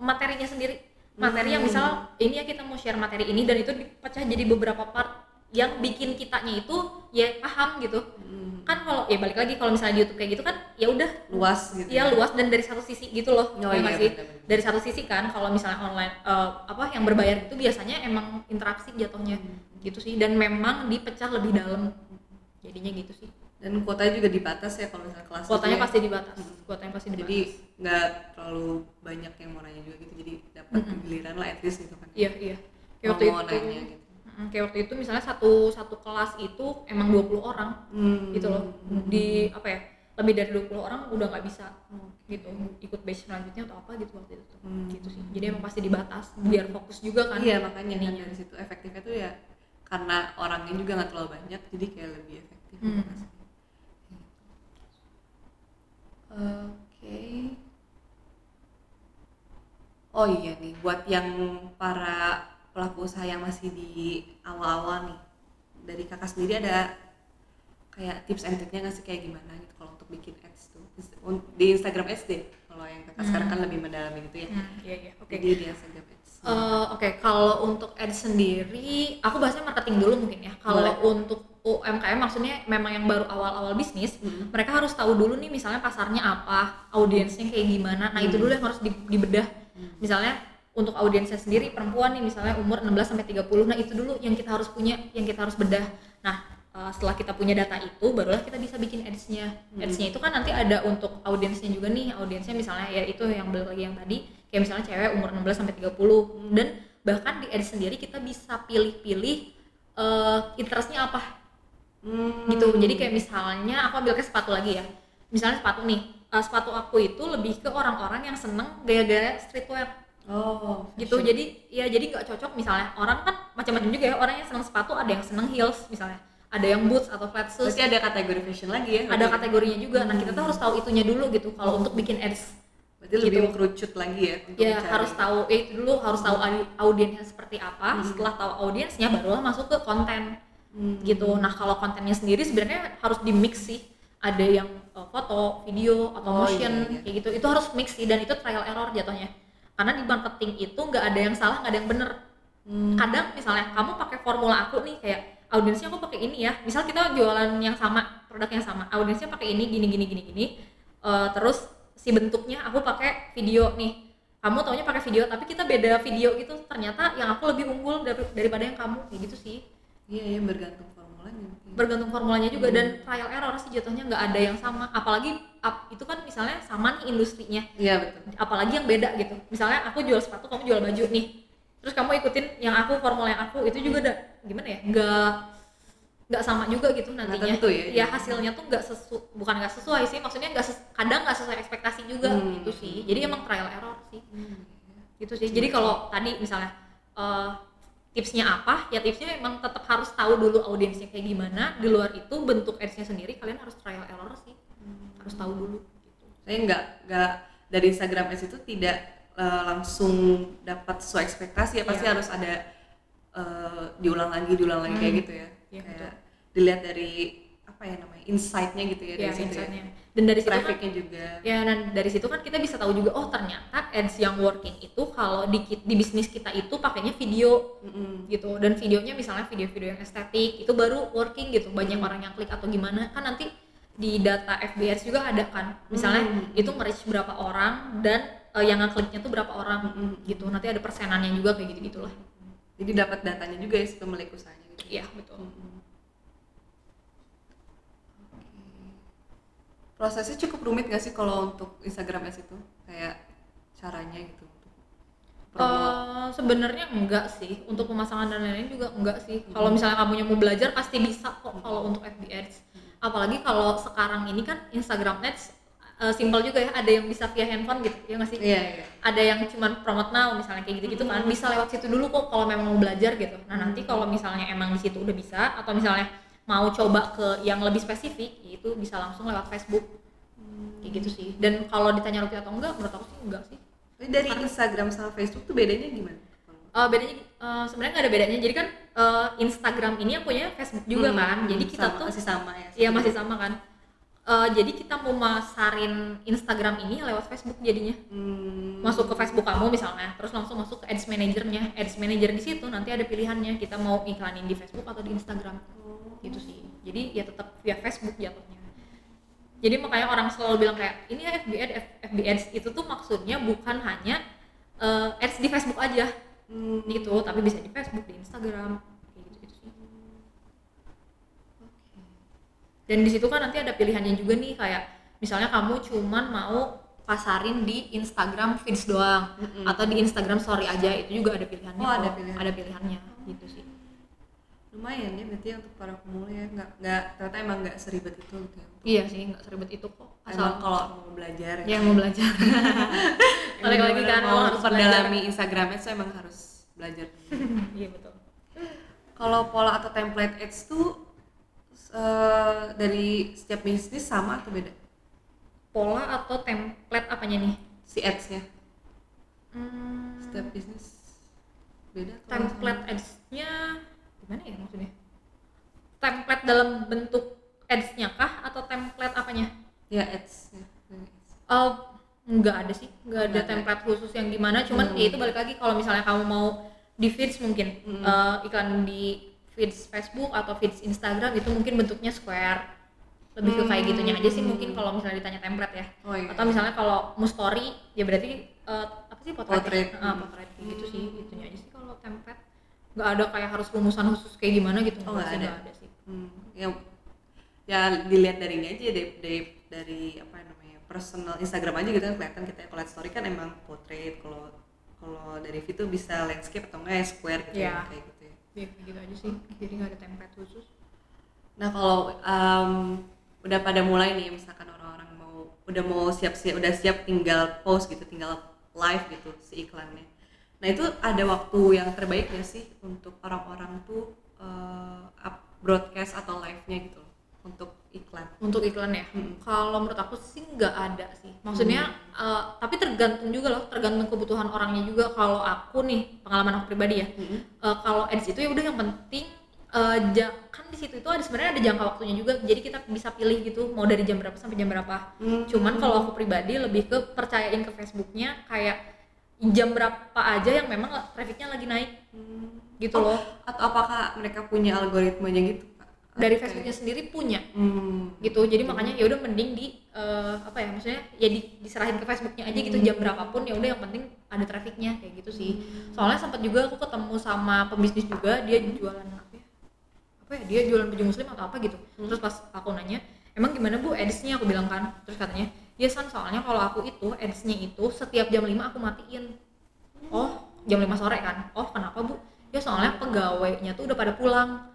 materinya sendiri. Materi yang Hmm. misal ini ya kita mau share materi ini dan itu dipecah jadi beberapa part yang bikin kitanya itu ya paham gitu. Hmm. kan kalau ya balik lagi kalau misalnya di YouTube kayak gitu kan ya udah. Luas gitu. ya. luas dan dari satu sisi gitu loh Oh ya iya, nggak sih? benar-benar. dari satu sisi kan kalau misalnya online eh, apa yang berbayar itu biasanya emang interaksi jatuhnya Hmm. gitu sih. Dan memang dipecah lebih dalam. Jadinya gitu sih. Dan kuotanya juga dibatas ya kalau misalnya kelas kuotanya ya. pasti dibatas. Kuotanya pasti dibatas. jadi nggak terlalu banyak yang mau nanya juga gitu. Jadi dapat Mm-mm. giliran lah at least gitu kan. Iya iya. Kayak waktu mau itu nanya gitu kayak waktu itu misalnya satu satu kelas itu emang 20 orang Hmm. gitu loh di apa ya lebih dari 20 orang udah nggak bisa Oke. gitu ikut batch selanjutnya atau apa gitu waktu itu. Hmm. gitu sih jadi emang pasti dibatas biar fokus juga kan iya makanya kan ininya. dari situ efektifnya tuh ya karena orangnya juga nggak terlalu banyak jadi kayak lebih efektif gitu Hmm. Oke. Oh iya nih, buat yang para pelaku usaha yang masih di awal-awal nih, dari kakak sendiri ada kayak tips and triknya nggak sih kayak gimana gitu kalau untuk bikin ads tuh di Instagram ads deh. Kalau yang kakak sekarang kan lebih mendalami gitu ya. Hmm, iya iya oke Jadi di Instagram ads. Eh, Oke, kalau untuk ads sendiri, aku bahasnya marketing dulu mungkin ya. Kalau untuk UMKM maksudnya memang yang baru awal-awal bisnis, Hmm. mereka harus tahu dulu nih misalnya pasarnya apa, audiensnya kayak gimana. Nah, itu Hmm. dulu yang harus di- dibedah. Hmm. Misalnya untuk audiensnya sendiri perempuan nih misalnya umur 16 sampai 30. Nah, itu dulu yang kita harus punya, yang kita harus bedah. Nah, eh, setelah kita punya data itu barulah kita bisa bikin ads-nya. Hmm. Ads-nya itu kan nanti ada untuk audiensnya juga nih. Audiensnya misalnya ya itu yang balik lagi yang tadi kayak misalnya cewek umur 16 sampai 30 dan bahkan di ads sendiri kita bisa pilih-pilih eh, interestnya apa Hmm. gitu jadi kayak misalnya aku ambil ke sepatu lagi ya misalnya sepatu nih eh, sepatu aku itu lebih ke orang-orang yang seneng gaya-gaya streetwear oh gitu jadi ya jadi nggak cocok misalnya orang kan macam-macam juga ya orang yang seneng sepatu ada yang seneng heels misalnya ada yang boots atau flat shoes Berarti ada kategori fashion lagi ya? ada kategorinya juga nah kita tuh harus tahu itunya dulu gitu kalau untuk bikin ads Berarti lebih gitu. mengkerucut lagi ya? untuk ya mencari. harus tahu ya itu dulu harus tahu audi- audiensnya seperti apa Hmm. setelah tahu audiensnya barulah masuk ke konten Hmm. gitu nah kalau kontennya sendiri sebenarnya harus di mix sih ada yang uh, foto video atau Oh, motion iya, iya. kayak gitu itu harus mix sih dan itu trial error jatuhnya karena di marketing itu nggak ada yang salah nggak ada yang bener. Hmm. kadang misalnya kamu pakai formula aku nih kayak audiensnya aku pakai ini ya. Misal kita jualan yang sama produk yang sama. Audiensnya pakai ini gini gini gini gini. Eh, terus si bentuknya aku pakai video nih. Kamu taunya pakai video tapi kita beda video gitu. Ternyata yang aku lebih unggul dari- daripada yang kamu. Kayak gitu sih. Iya, iya bergantung formulanya. bergantung formulanya juga. Hmm. dan trial error sih jatuhnya nggak ada yang sama. Apalagi ap- itu kan misalnya sama nih industrinya. Iya betul. apalagi yang beda gitu. Misalnya aku jual sepatu kamu jual baju nih. Terus kamu ikutin yang aku formula yang aku itu juga ada gimana ya nggak nggak sama juga gitu nantinya. tentu ya. hasilnya tuh nggak sesu bukan nggak sesuai sih. Maksudnya nggak ses- kadang nggak sesuai ekspektasi juga Hmm. gitu sih. Jadi emang trial error sih. Hmm. gitu sih. Jadi kalau tadi misalnya eh, tipsnya apa ya tipsnya memang tetap harus tahu dulu audiensnya kayak gimana. Di luar itu bentuk ads-nya sendiri kalian harus trial error sih harus tahu dulu gitu. Saya nggak nggak dari Instagram Ads itu tidak eh, langsung dapat sesuai ekspektasi ya pasti Iya. harus ada eh, diulang lagi diulang lagi Hmm. kayak gitu ya. Iya, kayak dilihat dari apa ya namanya insight-nya gitu ya, ya dari situ insight-nya ya. dan dari situ kan Traffic-nya juga. ya dan dari situ kan kita bisa tahu juga oh ternyata ads yang working itu kalau di di bisnis kita itu pakainya video Mm-mm. gitu dan videonya misalnya video-video yang estetik itu baru working gitu banyak Hmm. orang yang klik atau gimana kan nanti di data FBS juga ada kan misalnya Hmm. itu nge-reach berapa orang dan eh, yang ngekliknya tuh berapa orang Mm-mm. gitu nanti ada persenannya juga kayak gitu gitulah Jadi dapat datanya juga ya si pemilik usahanya gitu. iya betul Mm-mm. Oke. Prosesnya cukup rumit gak sih kalau untuk Instagram Ads itu? Kayak caranya gitu. Eh, sebenarnya enggak sih untuk pemasangan dan lain-lain juga enggak sih kalau Hmm. misalnya kamu mau belajar pasti bisa kok kalau untuk FB Ads apalagi kalau sekarang ini kan Instagram Ads eh, simple juga ya ada yang bisa via handphone gitu ya nggak sih? Iya, iya. ada yang cuman promote now misalnya kayak gitu-gitu kan bisa lewat situ dulu kok kalau memang mau belajar gitu. Nah nanti kalau misalnya emang di situ udah bisa atau misalnya mau coba ke yang lebih spesifik itu bisa langsung lewat Facebook. Kayak gitu sih. Dan kalau ditanya rupiah atau enggak menurut aku sih enggak sih. Dari Instagram sama Facebook tuh bedanya gimana? Eh, bedanya eh, sebenarnya nggak ada bedanya. Jadi kan eh, Instagram ini yang punya Facebook juga Hmm, kan. Jadi kita sama- tuh masih sama ya. Iya masih sama kan. Eh, jadi kita mau masarin Instagram ini lewat Facebook jadinya. Hmm. masuk ke Facebook kamu misalnya terus langsung masuk ke ads manajernya ads manager di situ nanti ada pilihannya kita mau iklanin di Facebook atau di Instagram. Oh. gitu sih. Jadi ya tetap via Facebook jatuhnya. Jadi makanya orang selalu bilang kayak ini ya FB Ads FB Ads. Itu tuh maksudnya bukan hanya eh, ads di Facebook aja Hmm. gitu tapi bisa di Facebook di Instagram kayak gitu gitu sih Oke. dan di situ kan nanti ada pilihannya juga nih kayak misalnya kamu cuman mau pasarin di Instagram feeds doang Mm-mm. atau di Instagram story aja itu juga ada pilihannya Oh, ada pilihan. ada pilihannya gitu sih lumayan ya berarti untuk para pemula ya nggak nggak ternyata emang nggak seribet itu gitu ya iya sih nggak seribet itu kok asal kalau mau belajar yang mau belajar. Balik lagi kan mau harus perdalami Instagramnya itu emang harus belajar. Iya betul. Kalau pola atau template ads tuh eh, dari setiap bisnis sama atau beda? Pola atau template apanya nih? Si ads-nya Hmm, setiap bisnis beda atau template ads-nya gimana ya maksudnya? Template dalam bentuk ads-nya kah atau template apanya? Ya ads ya. dari ads. Oh, nggak ada sih, nggak ada Nggak ada. template khusus yang gimana. Cuman Hmm. ya itu balik lagi kalau misalnya kamu mau di feeds mungkin Hmm. eh, iklan di feeds Facebook atau feeds Instagram itu mungkin bentuknya square. Lebih ke kayak Hmm. gitunya aja sih mungkin kalau misalnya ditanya template ya. oh iya Atau misalnya kalau mau story ya berarti eh, apa sih potret? Potret. ya? Ah, potret kayak gitu sih, gitunya aja sih kalau template. Nggak ada kayak harus rumusan khusus kayak gimana gitu. Oh, nggak ada. ada sih. Hmm, ya ya dilihat dari ini aja dari dari, dari apa namanya personal Instagram aja gitu kan kelihatan kita kalau story kan emang portrait kalau kalau dari tuh bisa landscape atau enggak ya square gitu Iya. ya kayak gitu ya. Ya, kayak gitu aja sih. Jadi nggak ada template khusus. Nah kalau em, udah pada mulai nih misalkan orang-orang mau udah mau siap-siap udah siap tinggal post gitu tinggal live gitu si iklannya. Nah itu ada waktu yang terbaik nggak sih untuk orang-orang tuh up broadcast atau live-nya gitu loh, untuk iklan. untuk iklan ya Mm. kalau menurut aku sih nggak ada sih maksudnya eh, tapi tergantung juga loh tergantung kebutuhan orangnya juga kalau aku nih pengalaman aku pribadi ya Mm-mm. eh, kalau ads itu ya udah yang penting ja- kan di situ itu ada sebenarnya ada jangka waktunya juga jadi kita bisa pilih gitu mau dari jam berapa sampai jam berapa Hmm. cuman kalau aku pribadi lebih ke percayain ke Facebooknya kayak jam berapa aja yang memang trafficnya lagi naik Hmm. gitu loh atau apakah mereka punya algoritmanya gitu? Dari Atau Facebooknya sendiri punya. Hmm. gitu. Jadi makanya ya udah mending di eh, apa ya maksudnya ya di- diserahin ke Facebooknya aja gitu. Hmm. jam berapapun ya udah yang penting ada trafficnya kayak gitu sih. Soalnya sempat juga aku ketemu sama pembisnis juga dia jualan apa ya? Apa ya? Dia jualan baju muslim atau apa gitu. Hmm. terus pas aku nanya emang gimana bu? Adsnya? Aku bilang kan. Terus katanya ya san soalnya kalau aku itu adsnya itu setiap jam 5 aku matiin. Oh jam 5 sore kan? Oh kenapa bu? Ya soalnya pegawainya tuh udah pada pulang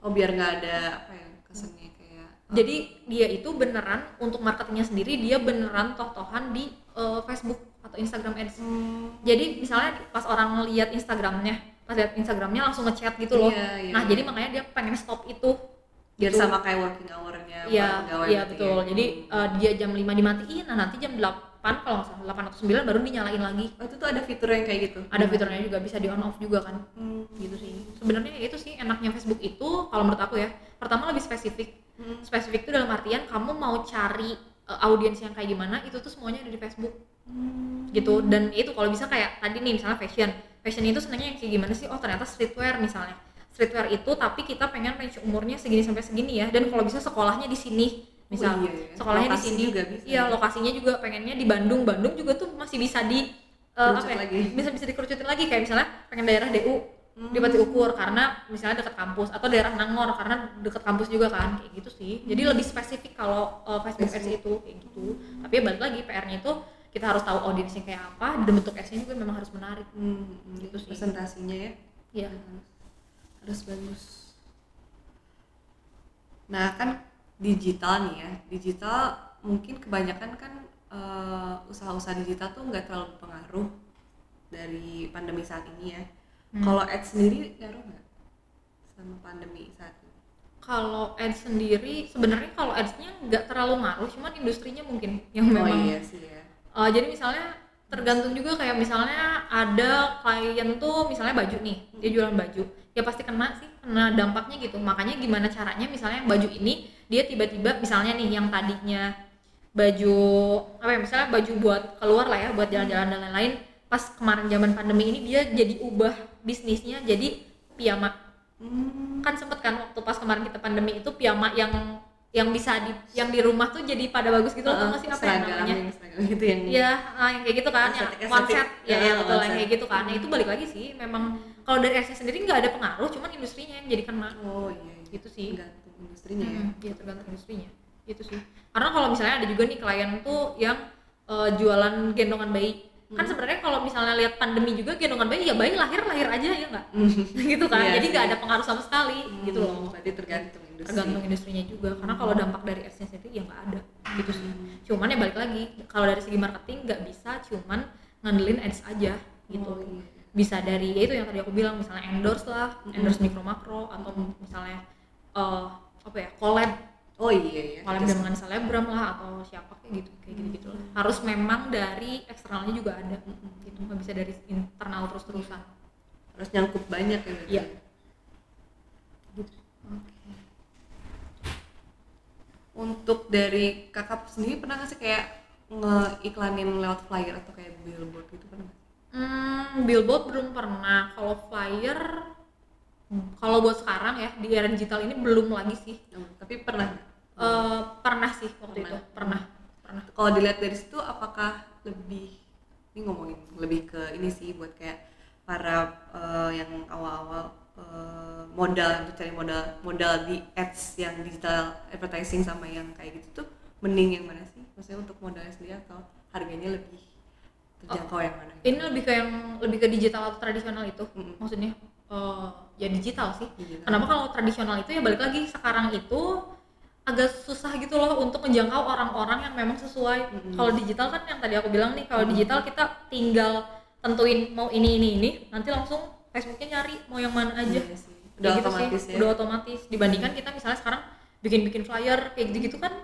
oh biar nggak ada apa ya kesannya kayak Jadi dia itu beneran untuk marketingnya sendiri dia beneran toh-tohan di eh, Facebook atau Instagram Ads. Hmm. Jadi misalnya pas orang lihat Instagramnya, pas lihat Instagramnya langsung ngechat gitu loh. Iya, iya, nah jadi makanya dia pengen stop itu. biar Gitu. sama kayak working hour-nya Iya, iya gitu betul. ya. Jadi eh, dia jam 5 dimatiin, nah nanti jam 8 kalau nggak salah 8 atau 9 baru dinyalain lagi. oh, itu tuh ada fitur yang kayak gitu Ada fiturnya juga bisa di on off juga kan. Hmm. Gitu sih. Sebenarnya itu sih enaknya Facebook itu kalau menurut aku ya. Pertama lebih spesifik. Hmm. spesifik itu dalam artian kamu mau cari uh, audiens yang kayak gimana itu tuh semuanya ada di Facebook Hmm. gitu dan itu kalau bisa kayak tadi nih misalnya fashion fashion itu senangnya yang kayak gimana sih oh ternyata streetwear misalnya streetwear itu tapi kita pengen range umurnya segini sampai segini ya dan kalau bisa sekolahnya di sini misal Oh, iya, iya. sekolahnya di sini. juga bisa. iya lokasinya juga pengennya di Bandung. Bandung juga tuh masih bisa di uh, Kerucut apa ya lagi. bisa bisa dikerucutin lagi. Kayak misalnya pengen daerah DU Hmm. di Pati Ukur. Karena misalnya dekat kampus. Atau daerah Nangor karena dekat kampus juga kan. Kayak gitu sih. Jadi lebih spesifik kalau uh, Facebook Ads itu. Kayak gitu. Tapi ya balik lagi PR-nya itu kita harus tahu audiensnya kayak apa. Dan bentuk ads-nya juga memang harus menarik. Hmm, hmm. Gitu sih. presentasinya ya. Iya. harus, harus bagus. Nah kan digital nih ya. Digital mungkin kebanyakan kan eh, usaha-usaha digital tuh nggak terlalu pengaruh dari pandemi saat ini ya. Hmm. kalau ads sendiri ngaruh nggak sama pandemi saat ini? Kalau ads sendiri sebenarnya kalau ads-nya nggak terlalu ngaruh cuman industrinya mungkin yang oh memang iya sih ya. Uh, jadi misalnya tergantung juga kayak misalnya ada klien tuh misalnya baju nih dia jualan baju ya pasti kena sih kena dampaknya gitu makanya gimana caranya misalnya yang baju ini dia tiba-tiba misalnya nih yang tadinya baju apa ya misalnya baju buat keluar lah ya buat jalan-jalan dan lain-lain pas kemarin zaman pandemi ini dia jadi ubah bisnisnya jadi piyama Hmm. kan sempet kan waktu pas kemarin kita pandemi itu piyama yang yang bisa di yang di rumah tuh jadi pada bagus gitu loh tau nggak sih apa ya namanya yang seragam gitu yang ah, yang kayak gitu kan, yang Estetik- set, ya, ya betul, one yang set. kayak gitu kan. Nah itu balik lagi sih, memang kalau dari ads sendiri nggak ada pengaruh, cuman industrinya yang jadi kena, oh iya, iya. gitu sih. Gantung. industrinya ya. Hmm, iya tergantung industrinya. Itu sih. Karena kalau misalnya ada juga nih klien tuh yang eh, jualan gendongan bayi. Kan Hmm. sebenarnya kalau misalnya lihat pandemi juga gendongan bayi ya bayi lahir lahir aja ya nggak? Gitu kan? Iya jadi nggak ada pengaruh sama sekali gitu loh. Hmm, berarti tergantung industri. Tergantung industrinya juga. Karena kalau dampak dari ads-nya sendiri ya nggak ada. Gitu sih. Cuman ya balik lagi kalau dari segi marketing nggak bisa cuman ngandelin ads aja gitu. Oh, iya. Bisa dari ya itu yang tadi aku bilang misalnya endorse lah endorse mikro makro atau misalnya eh, apa ya collab. Oh iya iya collab Itu dengan selebgram lah atau siapa kayak gitu kayak gitu gitu lah harus memang dari eksternalnya juga ada. Gitu nggak bisa dari internal terus terusan harus nyangkup banyak ya Iya. gitu. Oke. Untuk dari kakak sendiri pernah nggak sih kayak ngeiklanin lewat flyer atau kayak billboard gitu pernah? Hmm, billboard belum pernah. Kalau flyer, kalau buat sekarang ya di era digital ini belum lagi sih. Oh, tapi pernah? Eh, pernah sih waktu Pernah. itu, pernah, pernah. kalau dilihat dari situ apakah lebih ini ngomongin lebih ke ini sih buat kayak para eh, yang awal-awal eh, modal untuk cari modal modal di ads yang digital advertising sama yang kayak gitu tuh mending yang mana sih maksudnya untuk modalnya sendiri atau harganya lebih terjangkau yang mana Ini lebih ke yang lebih ke digital atau tradisional itu, Mm-mm. maksudnya eh, ya digital sih. Digital. Kenapa kalau tradisional itu ya balik lagi sekarang itu agak susah gitu loh untuk menjangkau orang-orang yang memang sesuai. Mm-mm. Kalau digital kan yang tadi aku bilang nih, kalau digital kita tinggal tentuin mau ini ini ini, nanti langsung Facebooknya nyari mau yang mana aja. Iya sih. udah gitu otomatis sih, ya udah otomatis. Dibandingkan kita misalnya sekarang bikin-bikin flyer kayak gitu-gitu kan,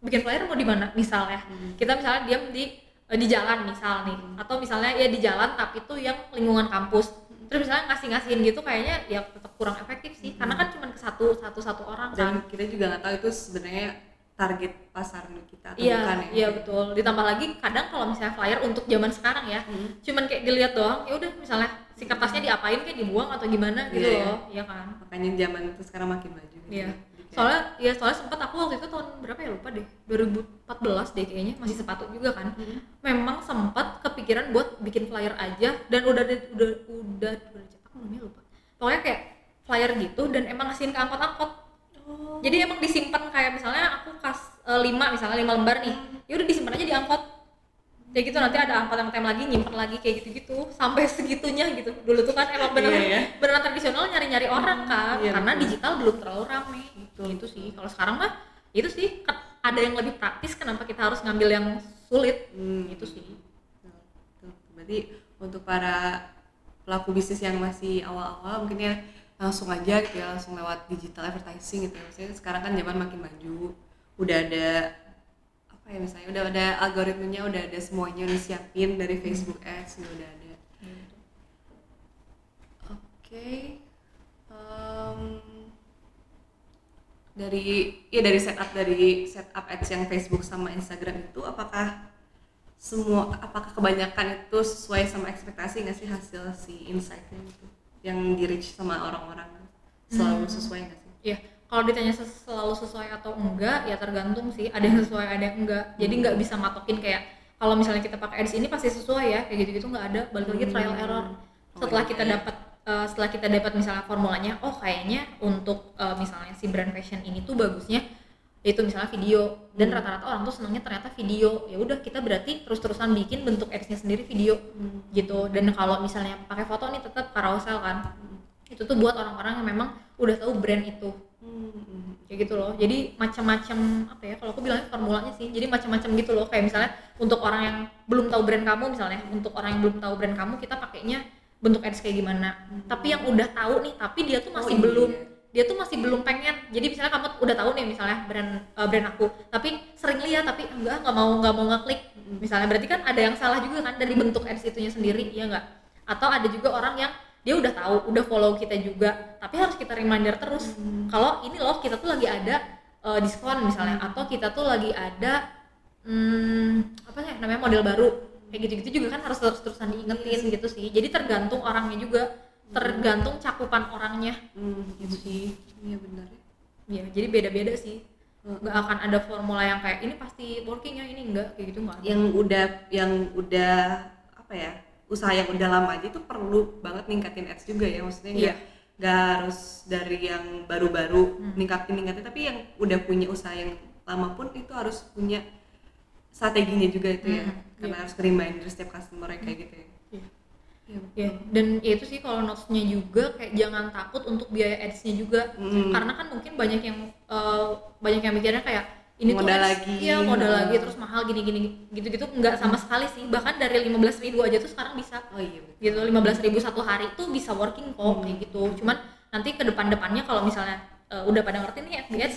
bikin flyer mau di mana misalnya? Hmm. Kita misalnya diam di di jalan misal nih, Hmm. atau misalnya ya di jalan tapi tuh yang lingkungan kampus. Terus misalnya ngasih-ngasihin gitu kayaknya ya tetap kurang efektif sih, karena kan cuma ke satu satu satu orang kan. dan kita juga nggak tahu itu sebenarnya target pasar kita atau Iya, bukan ya iya betul. Ditambah lagi kadang kalau misalnya flyer untuk zaman sekarang ya, Hmm. cuman kayak dilihat doang, ya udah misalnya si kertasnya diapain kayak dibuang atau gimana gitu Iya, loh, iya kan? makanya zaman itu sekarang makin maju gitu. Iya. Soalnya ya soalnya sempat aku waktu itu tahun berapa ya lupa deh. 2014 deh kayaknya, masih sepatu juga kan. Hmm. Memang sempat kepikiran buat bikin flyer aja dan udah udah udah udah, cetak belum ya lupa. Pokoknya kayak flyer gitu dan emang ngasihin ke angkot-angkot. Oh. Jadi emang disimpan kayak misalnya aku kas 5 misalnya 5 lembar nih. Ya udah disimpan aja di angkot. Kayak gitu nanti ada angkot yang tem lagi nyimpen lagi kayak gitu-gitu sampai segitunya gitu. Dulu tuh kan emang beneran Iya, ya. beneran tradisional nyari-nyari orang kan Iya, karena betul. digital belum terlalu rame Betul. gitu sih kalau sekarang mah itu sih ada yang lebih praktis kenapa kita harus ngambil yang sulit Hmm. itu sih Betul, betul. Berarti untuk para pelaku bisnis yang masih awal-awal mungkin ya langsung aja ya langsung lewat digital advertising gitu ya. Maksudnya sekarang kan zaman makin maju, udah ada apa ya misalnya udah ada algoritmenya, udah ada semuanya udah siapin dari Facebook Ads udah ada. Oke. Em, dari ya dari setup dari setup ads yang Facebook sama Instagram itu apakah semua apakah kebanyakan itu sesuai sama ekspektasi nggak sih hasil si insightnya itu yang di reach sama orang-orang selalu Hmm. sesuai nggak sih? ya kalau ditanya ses- selalu sesuai atau enggak ya tergantung sih. Ada yang sesuai ada yang enggak. Jadi nggak bisa matokin kayak kalau misalnya kita pakai ads ini pasti sesuai ya. Kayak gitu-gitu nggak ada. Balik lagi trial Hmm. error. Oh, setelah iya. kita dapat eh, setelah kita dapat misalnya formulanya oh kayaknya untuk eh, misalnya si brand fashion ini tuh bagusnya itu misalnya video. Dan Hmm. rata-rata orang tuh senangnya ternyata video. Ya udah kita berarti terus-terusan bikin bentuk ads-nya sendiri video. Gitu. Dan kalau misalnya pakai foto nih tetap carousel kan. Itu tuh buat orang-orang yang memang udah tahu brand itu Hmm. kayak gitu loh. Jadi macam-macam apa ya kalau aku bilangnya formulanya sih jadi macam-macam gitu loh. Kayak misalnya untuk orang yang belum tahu brand kamu misalnya untuk orang yang belum tahu brand kamu kita pakainya bentuk ads kayak gimana. Tapi yang udah tahu nih tapi dia tuh masih Oh, iya. belum dia tuh masih belum pengen. Jadi misalnya kamu udah tahu nih misalnya brand eh, brand aku tapi sering lihat tapi enggak nggak mau nggak mau ngeklik. Misalnya berarti kan ada yang salah juga kan dari bentuk ads itunya sendiri ya enggak? Atau ada juga orang yang dia udah tahu udah follow kita juga. Tapi harus kita reminder terus. Kalau ini loh kita tuh lagi ada eh, diskon misalnya atau kita tuh lagi ada hmm, apa sih namanya model baru. Kayak gitu-gitu juga kan harus terus-terusan diingetin gitu sih. Jadi tergantung orangnya juga. Tergantung cakupan orangnya. Hmm, gitu sih. Iya benar ya. ya jadi beda-beda sih. Hmm. nggak akan ada formula yang kayak ini pasti working ya ini enggak. Kayak gitu nggak. Yang udah yang udah apa ya? Usaha yang udah lama aja itu perlu banget ningkatin ads juga ya. Maksudnya nggak Iya. nggak harus dari yang baru-baru Hmm. ningkatin ningkatin. Tapi yang udah punya usaha yang lama pun itu harus punya strateginya juga itu ya. Hmm, karena iya. harus reminder setiap customer kayak gitu ya. Ya, dan ya itu sih kalau notesnya juga kayak jangan takut untuk biaya ads-nya juga. Mm. karena kan mungkin banyak yang eh, banyak yang mikirnya kayak ini Modal ads, lagi. iya modal Hmm. lagi terus mahal gini gini gitu-gitu nggak sama sekali sih bahkan dari 15.000 ribu aja tuh sekarang bisa oh iya gitu 15.000 ribu satu hari tuh bisa working kok Hmm. kayak gitu cuman nanti ke depan-depannya kalau misalnya eh, udah pada ngerti nih FB ads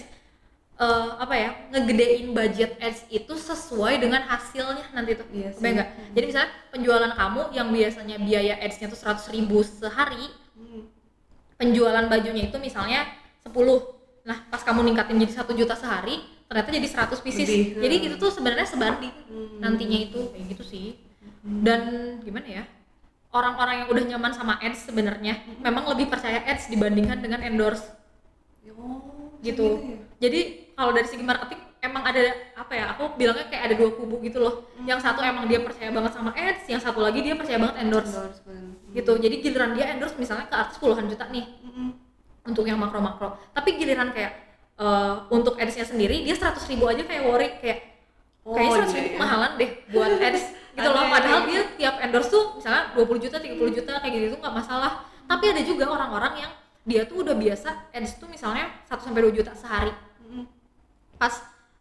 eh, apa ya ngegedein budget ads itu sesuai dengan hasilnya nanti tuh Iya nggak? jadi misalnya penjualan kamu yang biasanya biaya ads-nya tuh 100.000 ribu sehari Hmm. penjualan bajunya itu misalnya 10 nah pas kamu ningkatin jadi satu juta sehari ternyata jadi 100 pieces. Lebih, jadi hmm. itu tuh sebenarnya sebanding Hmm. nantinya itu kayak gitu sih. Dan gimana ya orang-orang yang udah nyaman sama ads sebenarnya memang lebih percaya ads dibandingkan dengan endorse. Oh gitu. ya? jadi kalau dari segi marketing emang ada apa ya aku bilangnya kayak ada dua kubu gitu loh. Yang satu emang dia percaya banget sama ads yang satu lagi dia percaya banget endorse. Endorsement. gitu. Jadi giliran dia endorse misalnya ke artis puluhan juta nih Mm-mm. untuk yang makro makro tapi giliran kayak eh, untuk ads-nya sendiri dia 100.000 ribu aja kayak worry kayak Oh, kayaknya 100 iya, ribu iya. kemahalan deh buat ads. Gitu loh Ada, padahal dia tiap endorse tuh misalnya 20 juta 30 juta kayak gitu tuh nggak masalah. Tapi ada juga orang-orang yang dia tuh udah biasa ads tuh misalnya 1 sampai 2 juta sehari. Pas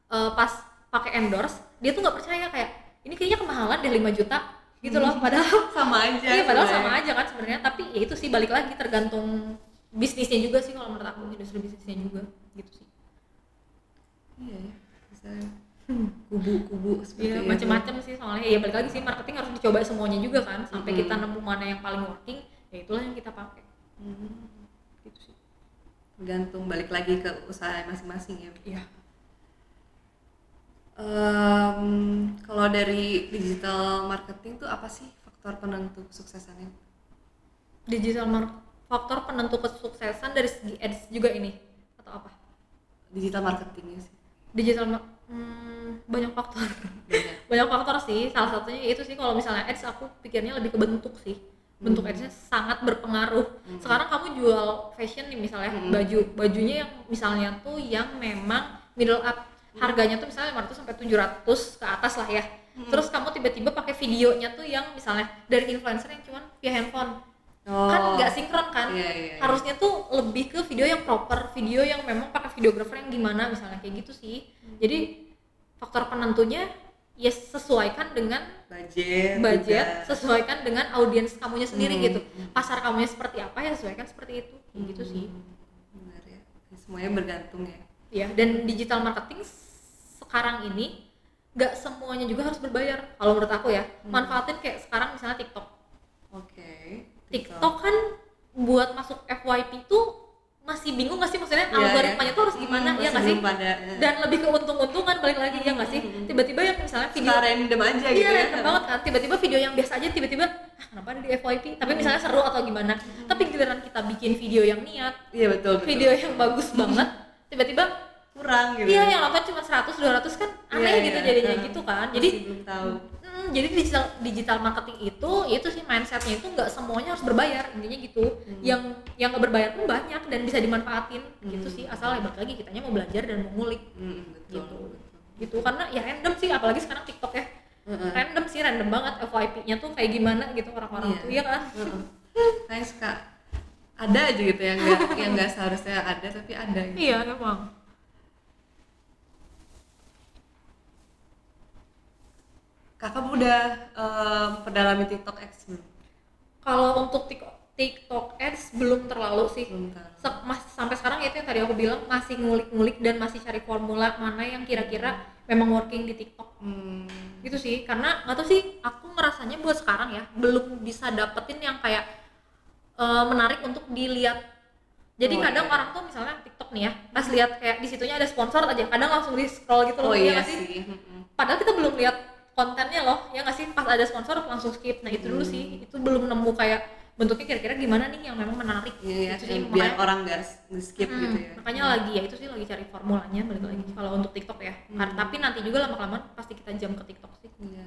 eh, pas pakai endorse dia tuh nggak percaya kayak ini kayaknya kemahalan deh 5 juta. Gitu loh padahal sama aja iya padahal sama aja kan sebenarnya. Tapi ya itu sih balik lagi tergantung bisnisnya juga sih kalau menurut aku industri bisnisnya juga gitu sih. Iya ya bisa. Kubu-kubu seperti itu. macam-macam sih soalnya. Ya balik lagi sih marketing harus dicoba semuanya juga kan. Sampai Mm-mm. kita nemu mana yang paling working ya itulah yang kita pakai. Hmm, gitu sih. Tergantung balik lagi ke usaha masing-masing ya. Iya. Em, kalau dari digital marketing tuh apa sih faktor penentu kesuksesannya? Digital mar- faktor penentu kesuksesan dari segi ads juga ini digital marketingnya sih. Digital mar- hmm, banyak faktor. Banyak. Banyak faktor sih. Salah satunya itu sih kalau misalnya ads aku pikirnya lebih ke bentuk sih. Bentuk Hmm. adsnya sangat berpengaruh. Hmm. sekarang kamu jual fashion nih misalnya Hmm. baju bajunya yang misalnya tuh yang memang middle up. Harganya tuh misalnya 500 sampai 700 ke atas lah ya. Hmm. terus kamu tiba-tiba pakai videonya tuh yang misalnya dari influencer yang cuman via handphone kan nggak sinkron kan? Iya, iya, iya. harusnya tuh lebih ke video yang proper video yang memang pakai videographer yang gimana misalnya kayak gitu sih. Hmm. jadi faktor penentunya ya sesuaikan dengan budget budget juga. sesuaikan dengan audiens kamunya sendiri Hmm. gitu. pasar kamunya seperti apa ya sesuaikan seperti itu. Kayak gitu sih. Hmm, benar ya. Semuanya bergantung ya. Ya dan digital marketing sekarang ini nggak semuanya juga harus berbayar. Kalau menurut aku ya Hmm. manfaatin kayak sekarang misalnya TikTok. Oke TikTok kan buat masuk FYP tuh masih bingung gak sih? Maksudnya Iya, algoritmanya tuh harus gimana Hmm, ya nggak sih? pada dan lebih ke untung-untungan balik lagi ya nggak sih? Hmm. tiba-tiba yang misalnya video suka random aja iya gitu ya. random banget kan. Tiba-tiba video yang biasa aja tiba-tiba ah, kenapa ada di FYP tapi misalnya seru atau gimana. Tapi giliran kita bikin video yang niat iya betul, betul. video yang bagus banget tiba-tiba kurang gitu iya yang nonton cuma 100 200 kan aneh Iya, gitu iya. jadinya gitu kan. Jadi belum tahu Hmm, jadi digital digital marketing itu itu sih mindsetnya itu nggak semuanya harus berbayar intinya gitu Hmm. yang yang nggak berbayar pun banyak dan bisa dimanfaatin gitu Hmm. sih asal hebat lagi kitanya mau belajar dan mau ngulik Hmm, betul, Gitu. betul. gitu karena ya random sih apalagi sekarang TikTok ya Heeh. random sih random banget FYP-nya tuh kayak gimana gitu orang-orang Iya. tuh ya kan Heeh. Kayak suka ada aja gitu yang nggak yang nggak seharusnya ada tapi ada gitu. iya memang kakak udah em, pendalami TikTok X belum? kalau untuk TikTok TikTok Ads belum terlalu sih Belum. Se- mas- sampai sekarang itu yang tadi aku bilang masih ngulik-ngulik dan masih cari formula mana yang kira-kira memang working di TikTok Hmm. gitu sih karena nggak tahu sih aku ngerasanya buat sekarang ya belum bisa dapetin yang kayak eh, menarik untuk dilihat jadi Oh, kadang iya. orang tuh misalnya TikTok nih ya pas lihat kayak di situnya ada sponsor aja kadang langsung di scroll gitu loh Oh ya iya nggak sih padahal kita belum lihat kontennya loh ya nggak sih pas ada sponsor langsung skip nah itu dulu Hmm. sih itu belum nemu kayak bentuknya kira-kira gimana nih yang memang menarik Iya ya, Itu sih, biar makanya- orang nggak skip Mm, gitu ya. makanya lagi ya itu sih lagi cari formulanya balik lagi kalau untuk TikTok ya Hmm. Karena- tapi nanti juga lama kelamaan pasti kita jam ke TikTok sih Iya.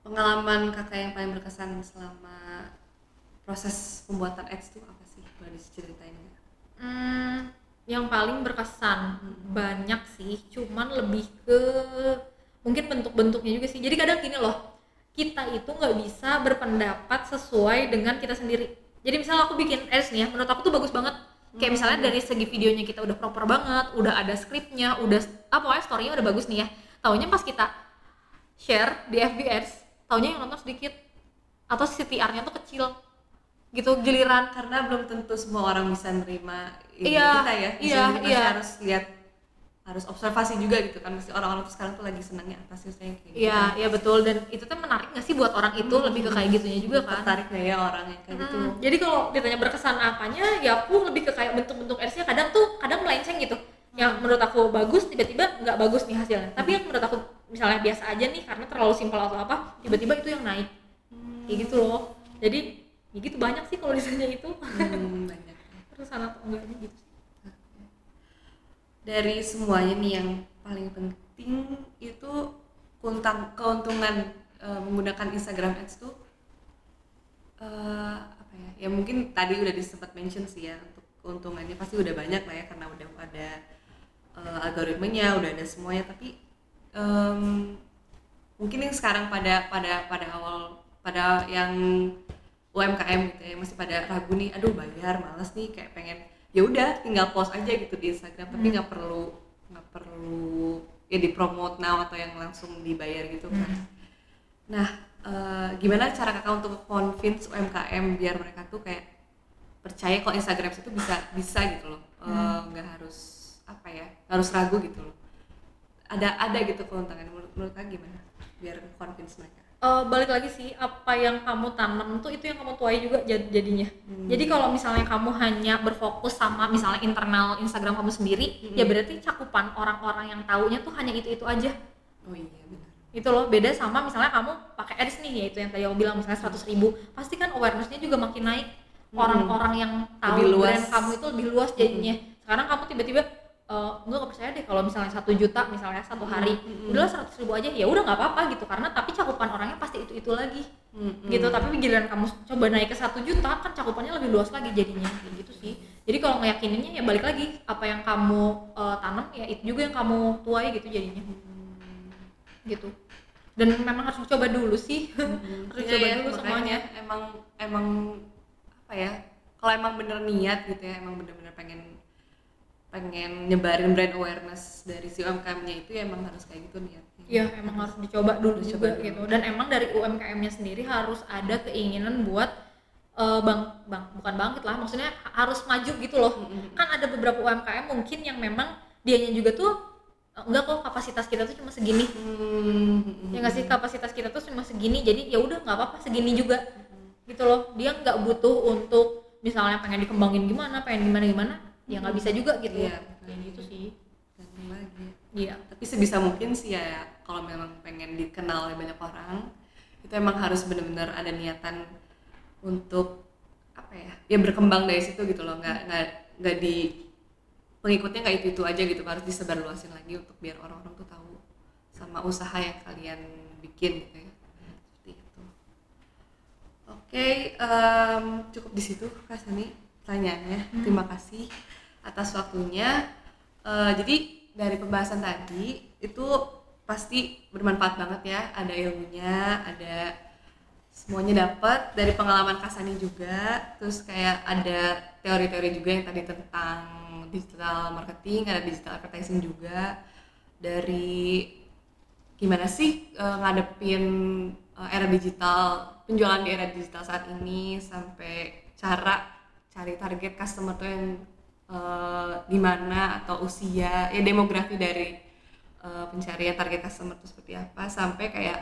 Pengalaman kakak yang paling berkesan selama proses pembuatan ads itu apa sih boleh diceritain nggak? Hmm, yang paling berkesan banyak sih, cuman lebih ke mungkin bentuk-bentuknya juga sih. Jadi kadang gini loh, kita itu nggak bisa berpendapat sesuai dengan kita sendiri. Jadi misalnya aku bikin ads nih ya, menurut aku tuh bagus banget. Kayak misalnya dari segi videonya kita udah proper banget, udah ada skripnya, udah apa pokoknya storynya udah bagus nih ya. Taunya pas kita share di FB Ads, taunya yang nonton sedikit atau CTR-nya tuh kecil gitu giliran karena belum tentu semua orang bisa nerima ini Iya, kita ya Bisa iya, iya. harus lihat harus observasi juga gitu kan mesti orang-orang tuh sekarang tuh lagi senangnya apa sih maksudnya kayak gitu Iya, iya betul dan itu tuh menarik gak sih buat orang itu lebih ke kayak gitunya juga kan. tertarik nggak ya orang yang kayak gitu Hmm, Jadi kalau ditanya berkesan apanya, ya aku lebih ke kayak bentuk-bentuk ads-nya kadang tuh kadang melenceng gitu. Yang menurut aku bagus tiba-tiba nggak bagus nih hasilnya. Tapi yang menurut aku misalnya biasa aja nih karena terlalu simpel atau apa, tiba-tiba itu yang naik. Kayak gitu loh. Jadi ya gitu banyak sih kalau ditanya itu. Hmm, banyak. Berkesan atau enggaknya gitu dari semuanya nih yang paling penting itu keuntung keuntungan eh, menggunakan Instagram Ads tuh eh, apa ya ya mungkin tadi udah disebut mention sih ya untuk keuntungannya pasti udah banyak lah ya karena udah ada eh, algoritmenya udah ada semuanya. Tapi em, mungkin yang sekarang pada pada pada awal pada yang UMKM gitu ya masih pada ragu nih aduh bayar males nih kayak pengen ya udah tinggal post aja gitu di Instagram tapi nggak perlu nggak perlu ya dipromot now atau yang langsung dibayar gitu kan. Nah eh, gimana cara kakak untuk convince UMKM biar mereka tuh kayak percaya kalau Instagram itu bisa bisa gitu loh Eh, nggak harus apa ya harus ragu gitu loh. Ada ada gitu keuntungan menurut menurut kakak gimana biar convince mereka Eh, balik lagi sih apa yang kamu tanam tuh itu yang kamu tuai juga jad- jadinya. Jadi kalau misalnya kamu hanya berfokus sama misalnya internal Instagram kamu sendiri ya berarti cakupan orang-orang yang taunya tuh hanya itu itu aja. Oh iya benar. Itu loh beda sama misalnya kamu pakai ads nih yaitu yang tadi aku bilang misalnya 100.000 ribu pasti kan awarenessnya juga makin naik. Orang-orang yang tahu Lebih luas. brand kamu itu lebih luas jadinya. Sekarang kamu tiba-tiba eh, enggak nggak percaya deh kalau misalnya satu juta misalnya satu hari. udahlah seratus ribu aja ya udah nggak apa-apa gitu. Karena tapi cakupan orangnya pasti itu itu lagi gitu tapi giliran kamu coba naik ke satu juta kan cakupannya lebih luas lagi jadinya. Gitu sih. Jadi kalau ngeyakininnya ya balik lagi. Apa yang kamu eh, tanam ya itu juga yang kamu tuai gitu jadinya. Gitu. Dan memang harus coba dulu sih. Harus Iya coba ya, dulu semuanya. emang emang apa ya? Kalau emang bener niat gitu ya emang bener-bener pengen pengen nyebarin brand awareness dari si UMKM-nya itu ya emang harus kayak gitu niatnya Iya, emang harus dicoba dulu Dicoba juga dulu. gitu. Dan emang dari UMKM-nya sendiri harus ada keinginan buat eh, bang, bang, bukan bangkit lah, maksudnya ha- harus maju gitu loh. Kan ada beberapa UMKM mungkin yang memang dianya juga tuh eh, enggak kok kapasitas kita tuh cuma segini. Hmm, Ya nggak sih kapasitas kita tuh cuma segini, jadi ya udah nggak apa-apa segini juga. Gitu loh. Dia nggak butuh untuk misalnya pengen dikembangin gimana, pengen gimana gimana, ya nggak bisa juga gitu. Iya, Kayak gitu sih. ganti lagi Iya. tapi sebisa mungkin sih ya kalau memang pengen dikenal oleh banyak orang itu emang harus benar-benar ada niatan untuk apa ya ya berkembang dari situ gitu loh. Nggak nggak nggak di pengikutnya nggak itu itu aja gitu harus disebarluasin lagi untuk biar orang-orang tuh tahu sama usaha yang kalian bikin gitu ya. Seperti itu. Oke em, cukup di situ kak Sani pertanyaannya. Terima kasih atas waktunya. Eh, jadi dari pembahasan tadi itu pasti bermanfaat banget ya. Ada ilmunya ada semuanya dapat. Dari pengalaman Kasani juga terus kayak ada teori-teori juga yang tadi tentang digital marketing ada digital advertising juga. Dari gimana sih eh, ngadepin eh, era digital penjualan di era digital saat ini sampai cara cari target customer tuh yang eh, di mana atau usia ya demografi dari eh, pencarian target customer itu seperti apa. Sampai kayak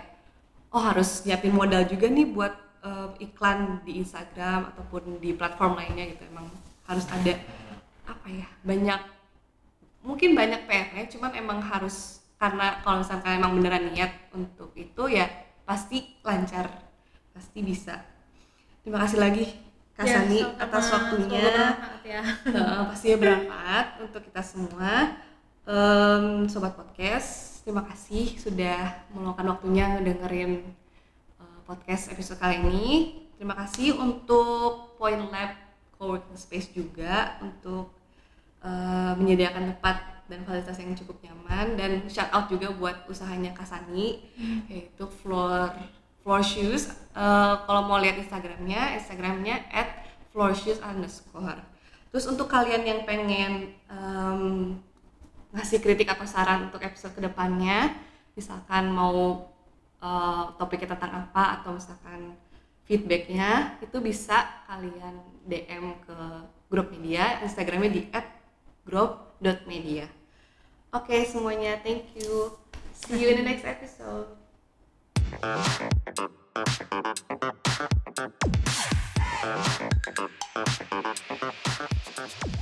oh harus nyiapin modal juga nih buat eh, iklan di Instagram ataupun di platform lainnya gitu. Emang harus ada apa ya banyak mungkin banyak PR-nya cuman emang harus karena kalau misalkan emang beneran niat untuk itu ya pasti lancar pasti bisa. Terima kasih lagi Kak Ya, Sani sama-sama. atas waktunya bermanfaat ya. Heeh, pastinya bermanfaat untuk kita semua Em, sobat podcast terima kasih sudah meluangkan waktunya ngedengerin eh, podcast episode kali ini terima kasih untuk Point Lab Coworking Space juga untuk uh, menyediakan tempat dan fasilitas yang cukup nyaman dan shout out juga buat usahanya Kasani hmm. yaitu Floor Floor Shoes uh, kalau mau lihat Instagramnya Instagramnya at Floor Shoes underscore terus untuk kalian yang pengen um, ngasih kritik atau saran untuk episode ke depannya misalkan mau uh, topiknya tentang apa atau misalkan feedbacknya itu bisa kalian DM ke grup media Instagramnya di @group.media Oke okay, semuanya, thank you. See you in the next episode. Thank you.